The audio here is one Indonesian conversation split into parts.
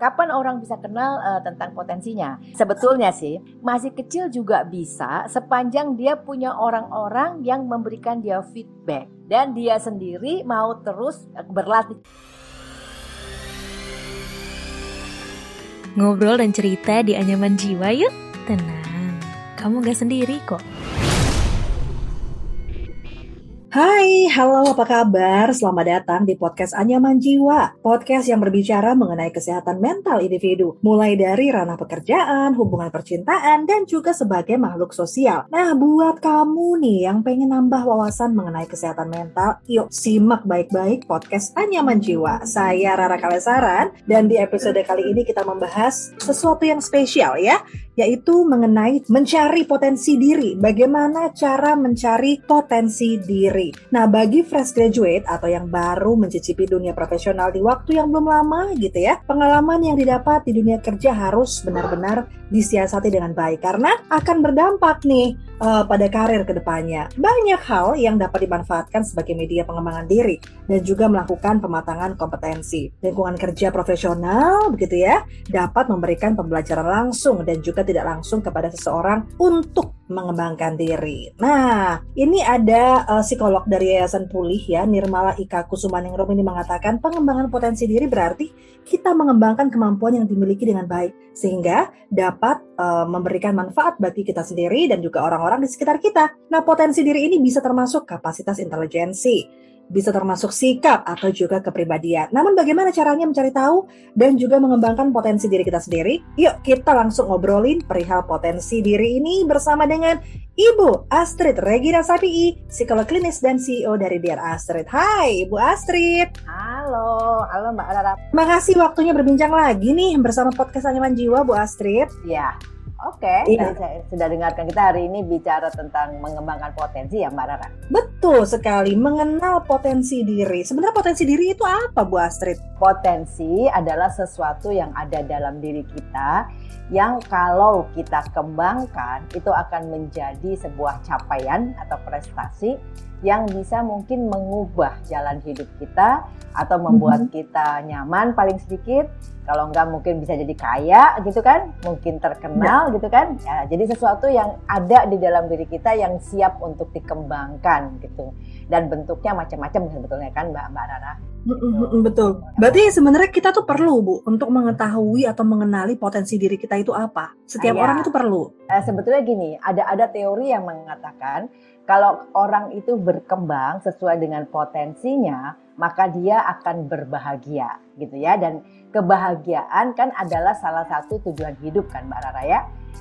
Kapan orang bisa kenal uh, tentang potensinya? Sebetulnya sih masih kecil juga bisa sepanjang dia punya orang-orang yang memberikan dia feedback dan dia sendiri mau terus berlatih. Ngobrol dan cerita di anyaman jiwa yuk. Tenang, kamu gak sendiri kok. Hai, halo apa kabar? Selamat datang di podcast Anyaman Jiwa. Podcast yang berbicara mengenai kesehatan mental individu. Mulai dari ranah pekerjaan, hubungan percintaan, dan juga sebagai makhluk sosial. Nah, buat kamu nih yang pengen nambah wawasan mengenai kesehatan mental, yuk simak baik-baik podcast Anyaman Jiwa. Saya Rara Kalesaran, dan di episode kali ini kita membahas sesuatu yang spesial ya, yaitu mengenai mencari potensi diri. Bagaimana cara mencari potensi diri. Nah, bagi fresh graduate atau yang baru mencicipi dunia profesional di waktu yang belum lama gitu ya, pengalaman yang didapat di dunia kerja harus benar-benar disiasati dengan baik karena akan berdampak nih uh, pada karir ke depannya. Banyak hal yang dapat dimanfaatkan sebagai media pengembangan diri dan juga melakukan pematangan kompetensi. Lingkungan kerja profesional begitu ya, dapat memberikan pembelajaran langsung dan juga tidak langsung kepada seseorang untuk mengembangkan diri. Nah, ini ada uh, psikolog dari Yayasan Pulih ya, Nirmala Ika Kusumaningrum ini mengatakan pengembangan potensi diri berarti kita mengembangkan kemampuan yang dimiliki dengan baik sehingga dapat uh, memberikan manfaat bagi kita sendiri dan juga orang-orang di sekitar kita. Nah, potensi diri ini bisa termasuk kapasitas intelijensi, bisa termasuk sikap atau juga kepribadian. Namun bagaimana caranya mencari tahu dan juga mengembangkan potensi diri kita sendiri? Yuk kita langsung ngobrolin perihal potensi diri ini bersama dengan Ibu Astrid Regina Sapii, psikolog klinis dan CEO dari Dear Astrid. Hai Ibu Astrid. Halo, halo Mbak Rara. Makasih waktunya berbincang lagi nih bersama podcast Anyaman Jiwa Bu Astrid. Ya, Oke, okay, iya. saya sudah dengarkan kita hari ini bicara tentang mengembangkan potensi ya Mbak Rara. Betul sekali, mengenal potensi diri. Sebenarnya potensi diri itu apa Bu Astrid? Potensi adalah sesuatu yang ada dalam diri kita yang kalau kita kembangkan itu akan menjadi sebuah capaian atau prestasi yang bisa mungkin mengubah jalan hidup kita atau membuat mm -hmm. kita nyaman paling sedikit kalau enggak mungkin bisa jadi kaya gitu kan mungkin terkenal ya. gitu kan ya jadi sesuatu yang ada di dalam diri kita yang siap untuk dikembangkan gitu dan bentuknya macam-macam sebetulnya kan mbak mbak Rara gitu. betul berarti sebenarnya kita tuh perlu bu untuk mengetahui atau mengenali potensi diri kita itu apa setiap ya. orang itu perlu eh, sebetulnya gini ada ada teori yang mengatakan kalau orang itu berkembang sesuai dengan potensinya maka dia akan berbahagia gitu ya dan kebahagiaan kan adalah salah satu tujuan hidup kan Mbak Rara ya.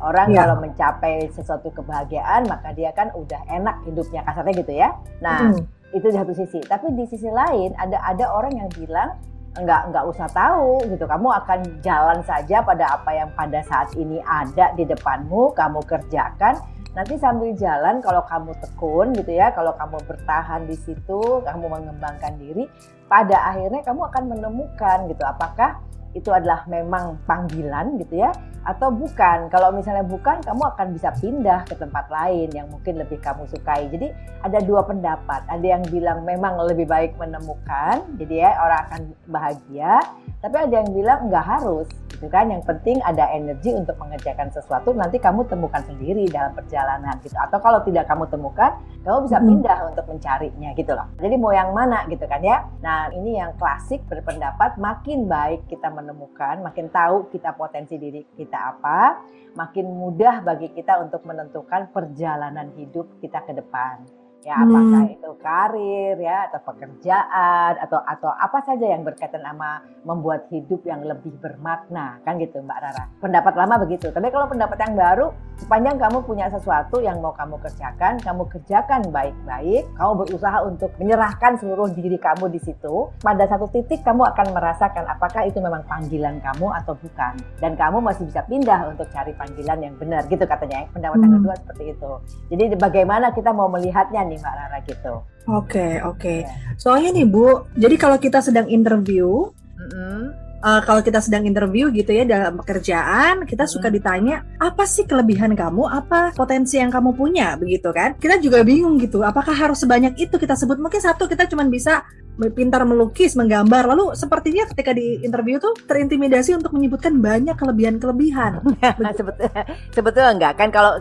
Orang ya. kalau mencapai sesuatu kebahagiaan maka dia kan udah enak hidupnya kasarnya gitu ya. Nah, hmm. itu di satu sisi. Tapi di sisi lain ada ada orang yang bilang nggak nggak usah tahu gitu kamu akan jalan saja pada apa yang pada saat ini ada di depanmu kamu kerjakan nanti sambil jalan kalau kamu tekun gitu ya kalau kamu bertahan di situ kamu mengembangkan diri pada akhirnya kamu akan menemukan gitu apakah itu adalah memang panggilan gitu ya atau bukan. Kalau misalnya bukan, kamu akan bisa pindah ke tempat lain yang mungkin lebih kamu sukai. Jadi ada dua pendapat. Ada yang bilang memang lebih baik menemukan, jadi ya orang akan bahagia. Tapi ada yang bilang nggak harus, gitu kan? Yang penting ada energi untuk mengerjakan sesuatu. Nanti kamu temukan sendiri dalam perjalanan gitu. Atau kalau tidak kamu temukan, kamu bisa pindah hmm. untuk mencarinya gitu loh. Jadi mau yang mana gitu kan ya? Nah ini yang klasik berpendapat makin baik kita menemukan, makin tahu kita potensi diri kita kita apa, makin mudah bagi kita untuk menentukan perjalanan hidup kita ke depan ya hmm. apakah itu karir ya atau pekerjaan atau atau apa saja yang berkaitan sama membuat hidup yang lebih bermakna. Kan gitu Mbak Rara. Pendapat lama begitu. Tapi kalau pendapat yang baru sepanjang kamu punya sesuatu yang mau kamu kerjakan kamu kerjakan baik-baik kamu berusaha untuk menyerahkan seluruh diri kamu di situ pada satu titik kamu akan merasakan apakah itu memang panggilan kamu atau bukan. Dan kamu masih bisa pindah untuk cari panggilan yang benar gitu katanya pendapat yang hmm. kedua seperti itu. Jadi bagaimana kita mau melihatnya nih Mbak Rara gitu. Oke okay, oke. Okay. Ya. Soalnya nih Bu, jadi kalau kita sedang interview, mm -hmm. uh, kalau kita sedang interview gitu ya dalam pekerjaan, kita hmm. suka ditanya apa sih kelebihan kamu, apa potensi yang kamu punya, begitu kan? Kita juga bingung gitu, apakah harus sebanyak itu kita sebut? Mungkin satu kita cuma bisa pintar melukis, menggambar. Lalu sepertinya ketika di interview tuh terintimidasi untuk menyebutkan banyak kelebihan-kelebihan. sebetulnya, sebetulnya enggak kan kalau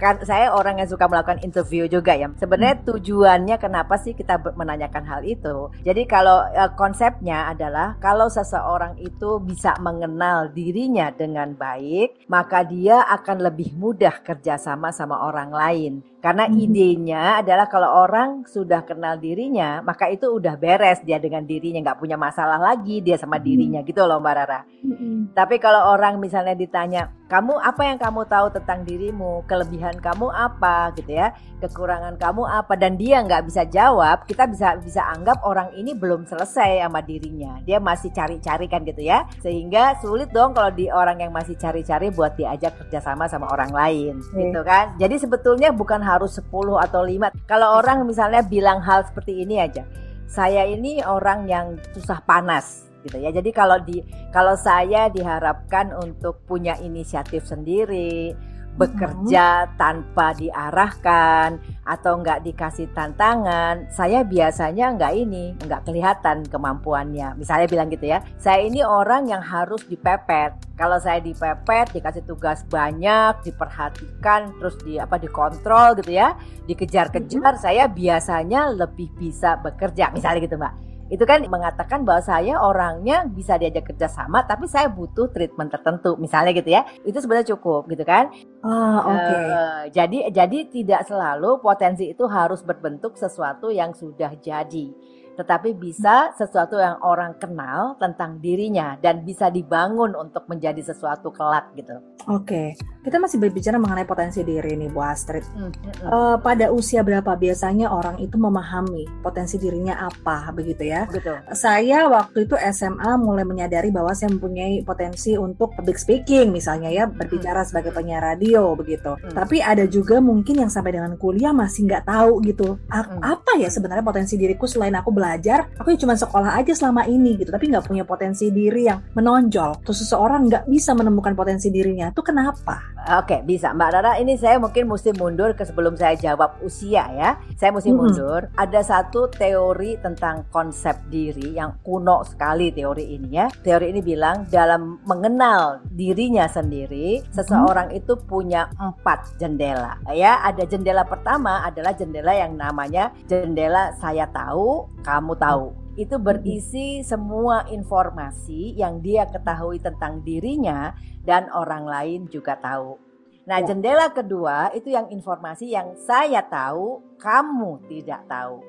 kan saya orang yang suka melakukan interview juga ya. Sebenarnya hmm. tujuannya kenapa sih kita menanyakan hal itu? Jadi kalau uh, konsepnya adalah kalau seseorang itu bisa mengenal dirinya dengan baik, maka dia akan lebih mudah kerjasama sama orang lain. Karena hmm. idenya adalah kalau orang sudah kenal dirinya, maka itu udah beres dia dengan dirinya, nggak punya masalah lagi dia sama hmm. dirinya gitu loh Mbak Rara. Hmm. Tapi kalau orang misalnya ditanya, kamu apa yang kamu tahu tentang dirimu, kelebihan kamu apa gitu ya, kekurangan kamu apa dan dia nggak bisa jawab, kita bisa bisa anggap orang ini belum selesai sama dirinya, dia masih cari-cari kan gitu ya, sehingga sulit dong kalau di orang yang masih cari-cari buat diajak kerjasama sama orang lain, hmm. gitu kan. Jadi sebetulnya bukan harus 10 atau 5. Kalau orang misalnya bilang hal seperti ini aja, saya ini orang yang susah panas gitu ya. Jadi kalau di kalau saya diharapkan untuk punya inisiatif sendiri, bekerja hmm. tanpa diarahkan atau nggak dikasih tantangan, saya biasanya nggak ini, nggak kelihatan kemampuannya. Misalnya bilang gitu ya, saya ini orang yang harus dipepet. Kalau saya dipepet, dikasih tugas banyak, diperhatikan, terus di apa dikontrol gitu ya, dikejar-kejar, hmm. saya biasanya lebih bisa bekerja. Misalnya gitu mbak itu kan mengatakan bahwa saya orangnya bisa diajak kerja sama tapi saya butuh treatment tertentu misalnya gitu ya itu sebenarnya cukup gitu kan oh, oke okay. uh, jadi jadi tidak selalu potensi itu harus berbentuk sesuatu yang sudah jadi tetapi bisa sesuatu yang orang kenal tentang dirinya dan bisa dibangun untuk menjadi sesuatu kelak gitu. Oke, kita masih berbicara mengenai potensi diri nih Bu Astrid. Hmm, hmm. Uh, pada usia berapa biasanya orang itu memahami potensi dirinya apa begitu ya? Betul. Saya waktu itu SMA mulai menyadari bahwa saya mempunyai potensi untuk public speaking misalnya ya berbicara hmm. sebagai penyiar radio begitu. Hmm. Tapi ada juga mungkin yang sampai dengan kuliah masih nggak tahu gitu hmm. apa ya sebenarnya potensi diriku selain aku belajar belajar aku ya cuma sekolah aja selama ini gitu tapi nggak punya potensi diri yang menonjol terus seseorang nggak bisa menemukan potensi dirinya itu kenapa Oke bisa. Mbak Rara ini saya mungkin mesti mundur ke sebelum saya jawab usia ya. Saya mesti hmm. mundur. Ada satu teori tentang konsep diri yang kuno sekali teori ini ya. Teori ini bilang dalam mengenal dirinya sendiri seseorang hmm. itu punya empat jendela. Ya ada jendela pertama adalah jendela yang namanya jendela saya tahu kamu tahu itu berisi semua informasi yang dia ketahui tentang dirinya dan orang lain juga tahu. Nah, ya. jendela kedua itu yang informasi yang saya tahu, kamu tidak tahu.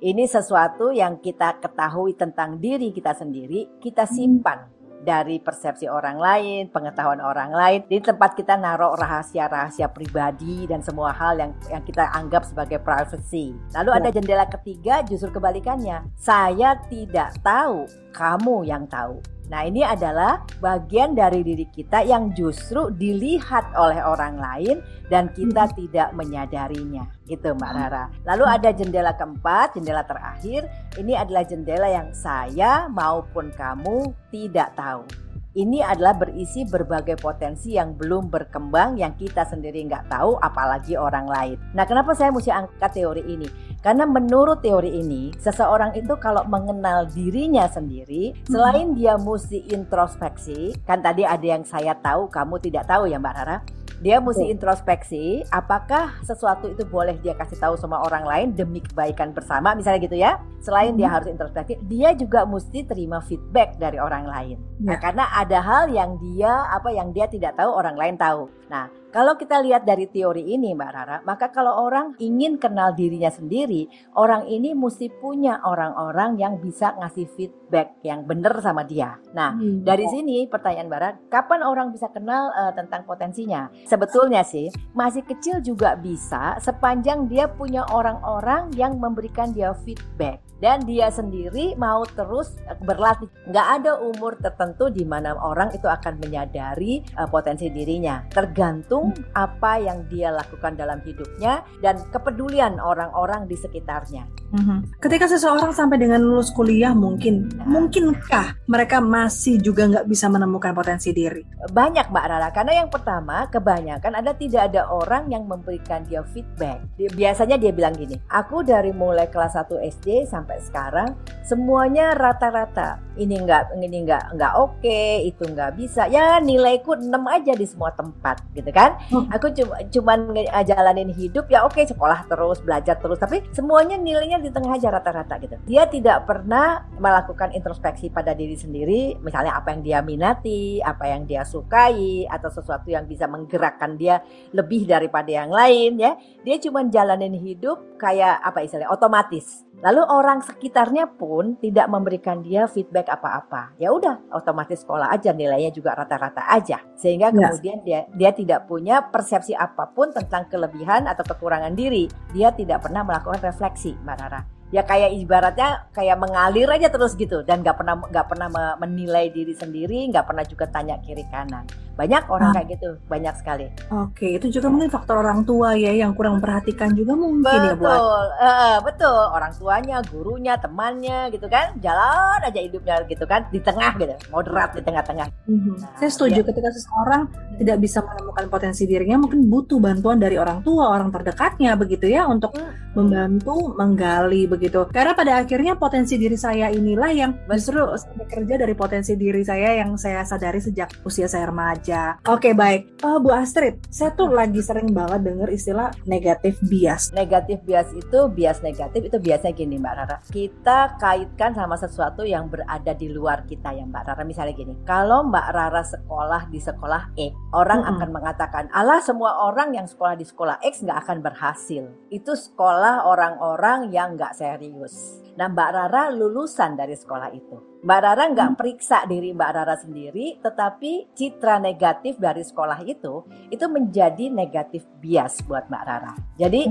Ini sesuatu yang kita ketahui tentang diri kita sendiri, kita hmm. Dari persepsi orang lain, pengetahuan orang lain. Di tempat kita naruh rahasia-rahasia pribadi dan semua hal yang yang kita anggap sebagai privacy. Lalu ada ya. jendela ketiga justru kebalikannya. Saya tidak tahu, kamu yang tahu. Nah, ini adalah bagian dari diri kita yang justru dilihat oleh orang lain dan kita hmm. tidak menyadarinya. Gitu, Mbak Rara. Lalu ada jendela keempat, jendela terakhir. Ini adalah jendela yang saya maupun kamu tidak tahu ini adalah berisi berbagai potensi yang belum berkembang yang kita sendiri nggak tahu apalagi orang lain. Nah kenapa saya mesti angkat teori ini? Karena menurut teori ini seseorang itu kalau mengenal dirinya sendiri hmm. selain dia mesti introspeksi kan tadi ada yang saya tahu kamu tidak tahu ya Mbak Rara dia mesti introspeksi apakah sesuatu itu boleh dia kasih tahu sama orang lain demi kebaikan bersama misalnya gitu ya selain dia hmm. harus introspeksi dia juga mesti terima feedback dari orang lain nah, ya. karena ada hal yang dia apa yang dia tidak tahu orang lain tahu nah kalau kita lihat dari teori ini Mbak Rara, maka kalau orang ingin kenal dirinya sendiri, orang ini mesti punya orang-orang yang bisa ngasih feedback yang benar sama dia. Nah, hmm. dari sini pertanyaan Mbak Rara, kapan orang bisa kenal uh, tentang potensinya? Sebetulnya sih, masih kecil juga bisa sepanjang dia punya orang-orang yang memberikan dia feedback dan dia sendiri mau terus eh, berlatih. Nggak ada umur tertentu di mana orang itu akan menyadari uh, potensi dirinya. Tergantung apa yang dia lakukan dalam hidupnya dan kepedulian orang-orang di sekitarnya. Mhm. Ketika seseorang sampai dengan lulus kuliah mungkin, Nah. mungkinkah mereka masih juga nggak bisa menemukan potensi diri? Banyak Mbak Rara, karena yang pertama kebanyakan ada tidak ada orang yang memberikan dia feedback. Biasanya dia bilang gini, aku dari mulai kelas 1 SD sampai sekarang semuanya rata-rata. Ini enggak ini enggak enggak oke, itu enggak bisa. Ya nilaiku 6 aja di semua tempat gitu kan. Hmm. Aku cuma cuman nge- jalanin hidup ya oke sekolah terus, belajar terus, tapi semuanya nilainya di tengah aja rata-rata gitu. Dia tidak pernah melakukan introspeksi pada diri sendiri, misalnya apa yang dia minati, apa yang dia sukai, atau sesuatu yang bisa menggerakkan dia lebih daripada yang lain ya. Dia cuma jalanin hidup kayak apa istilahnya otomatis. Lalu orang sekitarnya pun tidak memberikan dia feedback apa-apa. Ya udah, otomatis sekolah aja nilainya juga rata-rata aja. Sehingga Ya. kemudian dia dia tidak punya persepsi apa pun tentang kelebihan atau kekurangan diri. Dia tidak pernah melakukan refleksi, Mbak Rara. Ya kayak ibaratnya kayak mengalir aja terus gitu dan nggak pernah nggak pernah me- menilai diri sendiri, nggak pernah juga tanya kiri kanan. Banyak orang Ah. kayak gitu, banyak sekali. Oke, itu juga mungkin faktor orang tua ya yang kurang memperhatikan juga mungkin ya buat. Betul, eh, betul. Orang tuanya, gurunya, temannya gitu kan, jalan aja hidupnya gitu kan, di tengah gitu, moderat di tengah-tengah. Mhm. Nah, Saya setuju ya. ketika seseorang tidak bisa menemukan potensi dirinya mungkin butuh bantuan dari orang tua, orang terdekatnya begitu ya untuk Hmm. membantu menggali begitu. Karena pada akhirnya potensi diri saya inilah yang justru bekerja dari potensi diri saya yang saya sadari sejak usia saya remaja. Oke baik, Eh, Bu Astrid, saya tuh lagi sering banget denger istilah negatif bias. Negatif bias itu, bias negatif itu biasanya gini Mbak Rara. Kita kaitkan sama sesuatu yang berada di luar kita ya Mbak Rara. Misalnya gini, kalau Mbak Rara sekolah di sekolah X, orang Mm-mm. akan mengatakan, alah semua orang yang sekolah di sekolah X nggak akan berhasil. Itu sekolah orang-orang yang nggak serius. Nah Mbak Rara lulusan dari sekolah itu. Mbak Rara nggak periksa diri Mbak Rara sendiri, tetapi citra negatif dari sekolah itu itu menjadi negatif bias buat Mbak Rara. Jadi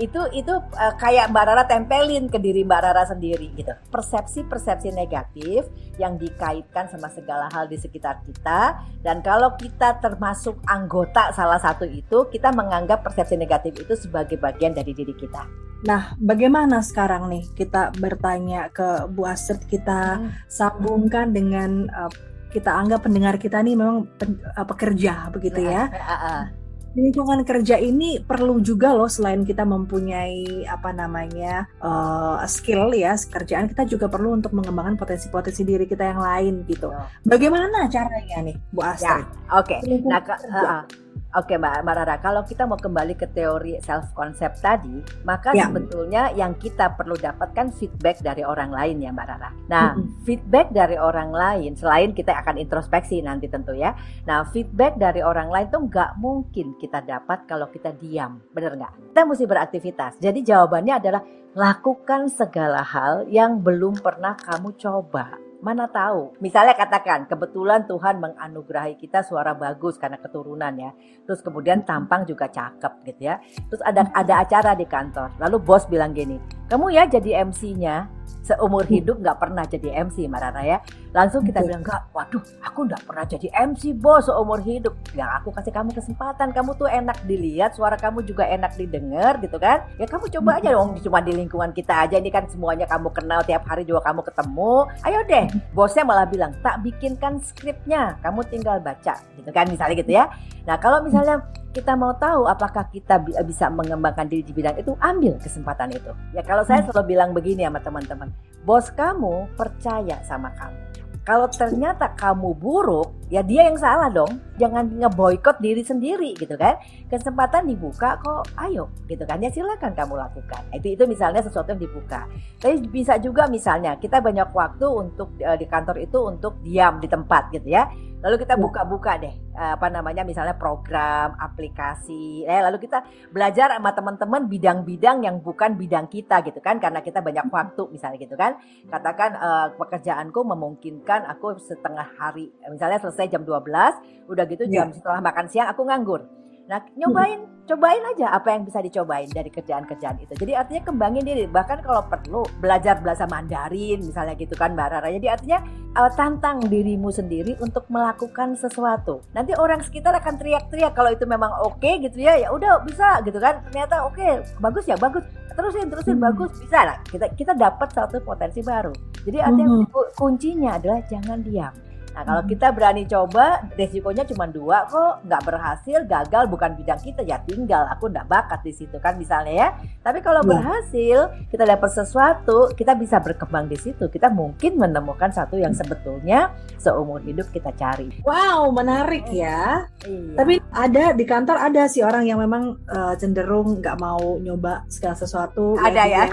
itu itu uh, kayak Mbak Rara tempelin ke diri Mbak Rara sendiri gitu. Persepsi-persepsi negatif yang dikaitkan sama segala hal di sekitar kita dan kalau kita termasuk anggota salah satu itu, kita menganggap persepsi negatif itu sebagai bagian dari diri kita. Nah, bagaimana sekarang nih kita bertanya ke Bu Astrid kita sambungkan dengan uh, kita anggap pendengar kita nih memang pen- uh, pekerja begitu ya. Ah, ah. Di lingkungan kerja ini perlu juga loh selain kita mempunyai apa namanya uh, skill ya kerjaan kita juga perlu untuk mengembangkan potensi-potensi diri kita yang lain gitu. Bagaimana caranya nih Bu Astrid? Oke. Di lingkungan Nah, ke-. Oke Mbak, Mbak Rara, kalau kita mau kembali ke teori self concept tadi, maka Ya. sebetulnya yang kita perlu dapatkan feedback dari orang lain ya Mbak Rara. Nah, Mm-mm. feedback dari orang lain, selain kita akan introspeksi nanti tentu ya. Nah, feedback dari orang lain tuh nggak mungkin kita dapat kalau kita diam, bener nggak? Kita mesti beraktivitas. Jadi jawabannya adalah lakukan segala hal yang belum pernah kamu coba. Mana tahu. Misalnya katakan kebetulan Tuhan menganugerahi kita suara bagus karena keturunan ya. Terus kemudian tampang juga cakep gitu ya. Terus ada ada acara di kantor. Lalu bos bilang gini, kamu ya jadi MC-nya seumur hidup nggak pernah jadi MC Mbak Rara ya. Langsung kita Betul. bilang enggak, waduh aku nggak pernah jadi MC bos seumur hidup. Ya aku kasih kamu kesempatan, kamu tuh enak dilihat, suara kamu juga enak didengar gitu kan. Ya kamu coba aja dong, cuma di lingkungan kita aja ini kan semuanya kamu kenal tiap hari juga kamu ketemu. Ayo deh, bosnya malah bilang tak bikinkan skripnya, kamu tinggal baca gitu kan misalnya gitu ya. Nah kalau misalnya kita mau tahu apakah kita bi- bisa mengembangkan diri di bidang itu, ambil kesempatan itu. Ya kalau saya selalu bilang begini sama teman-teman, bos kamu percaya sama kamu. Kalau ternyata kamu buruk, ya dia yang salah dong. Jangan ngeboikot diri sendiri gitu kan. Kesempatan dibuka kok, ayo gitu kan. Ya silakan kamu lakukan. Itu itu misalnya sesuatu yang dibuka. Tapi bisa juga misalnya kita banyak waktu untuk eh, di kantor itu untuk diam di tempat gitu ya. Lalu kita Ya. buka-buka deh eh, apa namanya misalnya program, aplikasi. Eh lalu kita belajar sama teman-teman bidang-bidang yang bukan bidang kita gitu kan karena kita banyak waktu misalnya gitu kan. Katakan eh, pekerjaanku memungkinkan aku setengah hari misalnya selesai jam 12, udah gitu Ya. jam setelah makan siang aku nganggur. Nah, nyobain, cobain aja apa yang bisa dicobain dari kerjaan-kerjaan itu. Jadi artinya kembangin diri. Bahkan kalau perlu belajar bahasa Mandarin misalnya gitu kan Mbak Rara. Jadi artinya uh, tantang dirimu sendiri untuk melakukan sesuatu. Nanti orang sekitar akan teriak-teriak kalau itu memang oke okay, gitu ya. Ya udah bisa gitu kan. Ternyata oke, okay, bagus ya, bagus. Terusin, terusin hmm. bagus bisa lah. Kita kita dapat satu potensi baru. Jadi artinya hmm. kuncinya adalah jangan diam Nah kalau kita berani coba, resikonya cuma dua kok, nggak berhasil, gagal bukan bidang kita ya tinggal. Aku nggak bakat di situ kan misalnya ya. Tapi kalau ya. berhasil, kita dapat sesuatu, kita bisa berkembang di situ. Kita mungkin menemukan satu yang sebetulnya seumur hidup kita cari. Wow, menarik ya. Iya. Tapi ada di kantor ada sih orang yang memang uh, cenderung nggak mau nyoba segala sesuatu. Ada ya.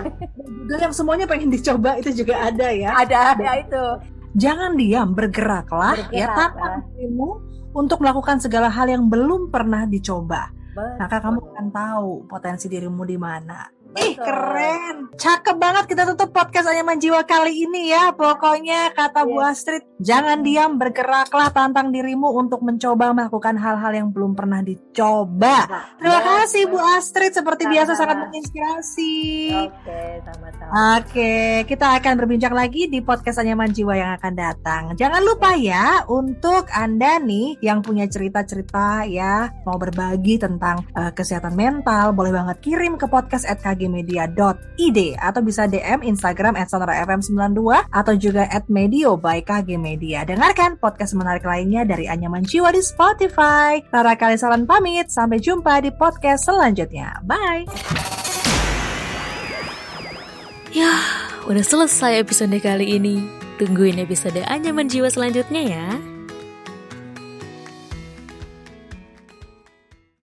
Juga yang semuanya pengen dicoba itu juga ada ya. Ada, ada itu jangan diam, bergeraklah Bergerak, ya tantang dirimu untuk melakukan segala hal yang belum pernah dicoba. Betul. Maka kamu akan tahu potensi dirimu di mana. Betul. Ih keren, cakep banget kita tutup podcast Anyaman Jiwa kali ini ya. Pokoknya kata. Bu iya. Astrid, jangan diam, bergeraklah, tantang dirimu untuk mencoba melakukan hal-hal yang belum pernah dicoba. Nah, Terima kasih Bu Astrid, seperti sama. biasa sangat menginspirasi. Oke, sama-sama. Oke, kita akan berbincang lagi di podcast Anyaman Jiwa yang akan datang. Jangan lupa ya untuk Anda nih yang punya cerita-cerita ya, mau berbagi tentang uh, kesehatan mental, boleh banget kirim ke podcast at kgmedia.id atau bisa DM Instagram at sonarafm92 atau juga medio by KG Media. Dengarkan podcast menarik lainnya dari Anyaman Jiwa di Spotify. Rara Kalisalan pamit, sampai jumpa di podcast selanjutnya. Bye! Ya, udah selesai episode kali ini. Tungguin episode Anyaman Jiwa selanjutnya ya.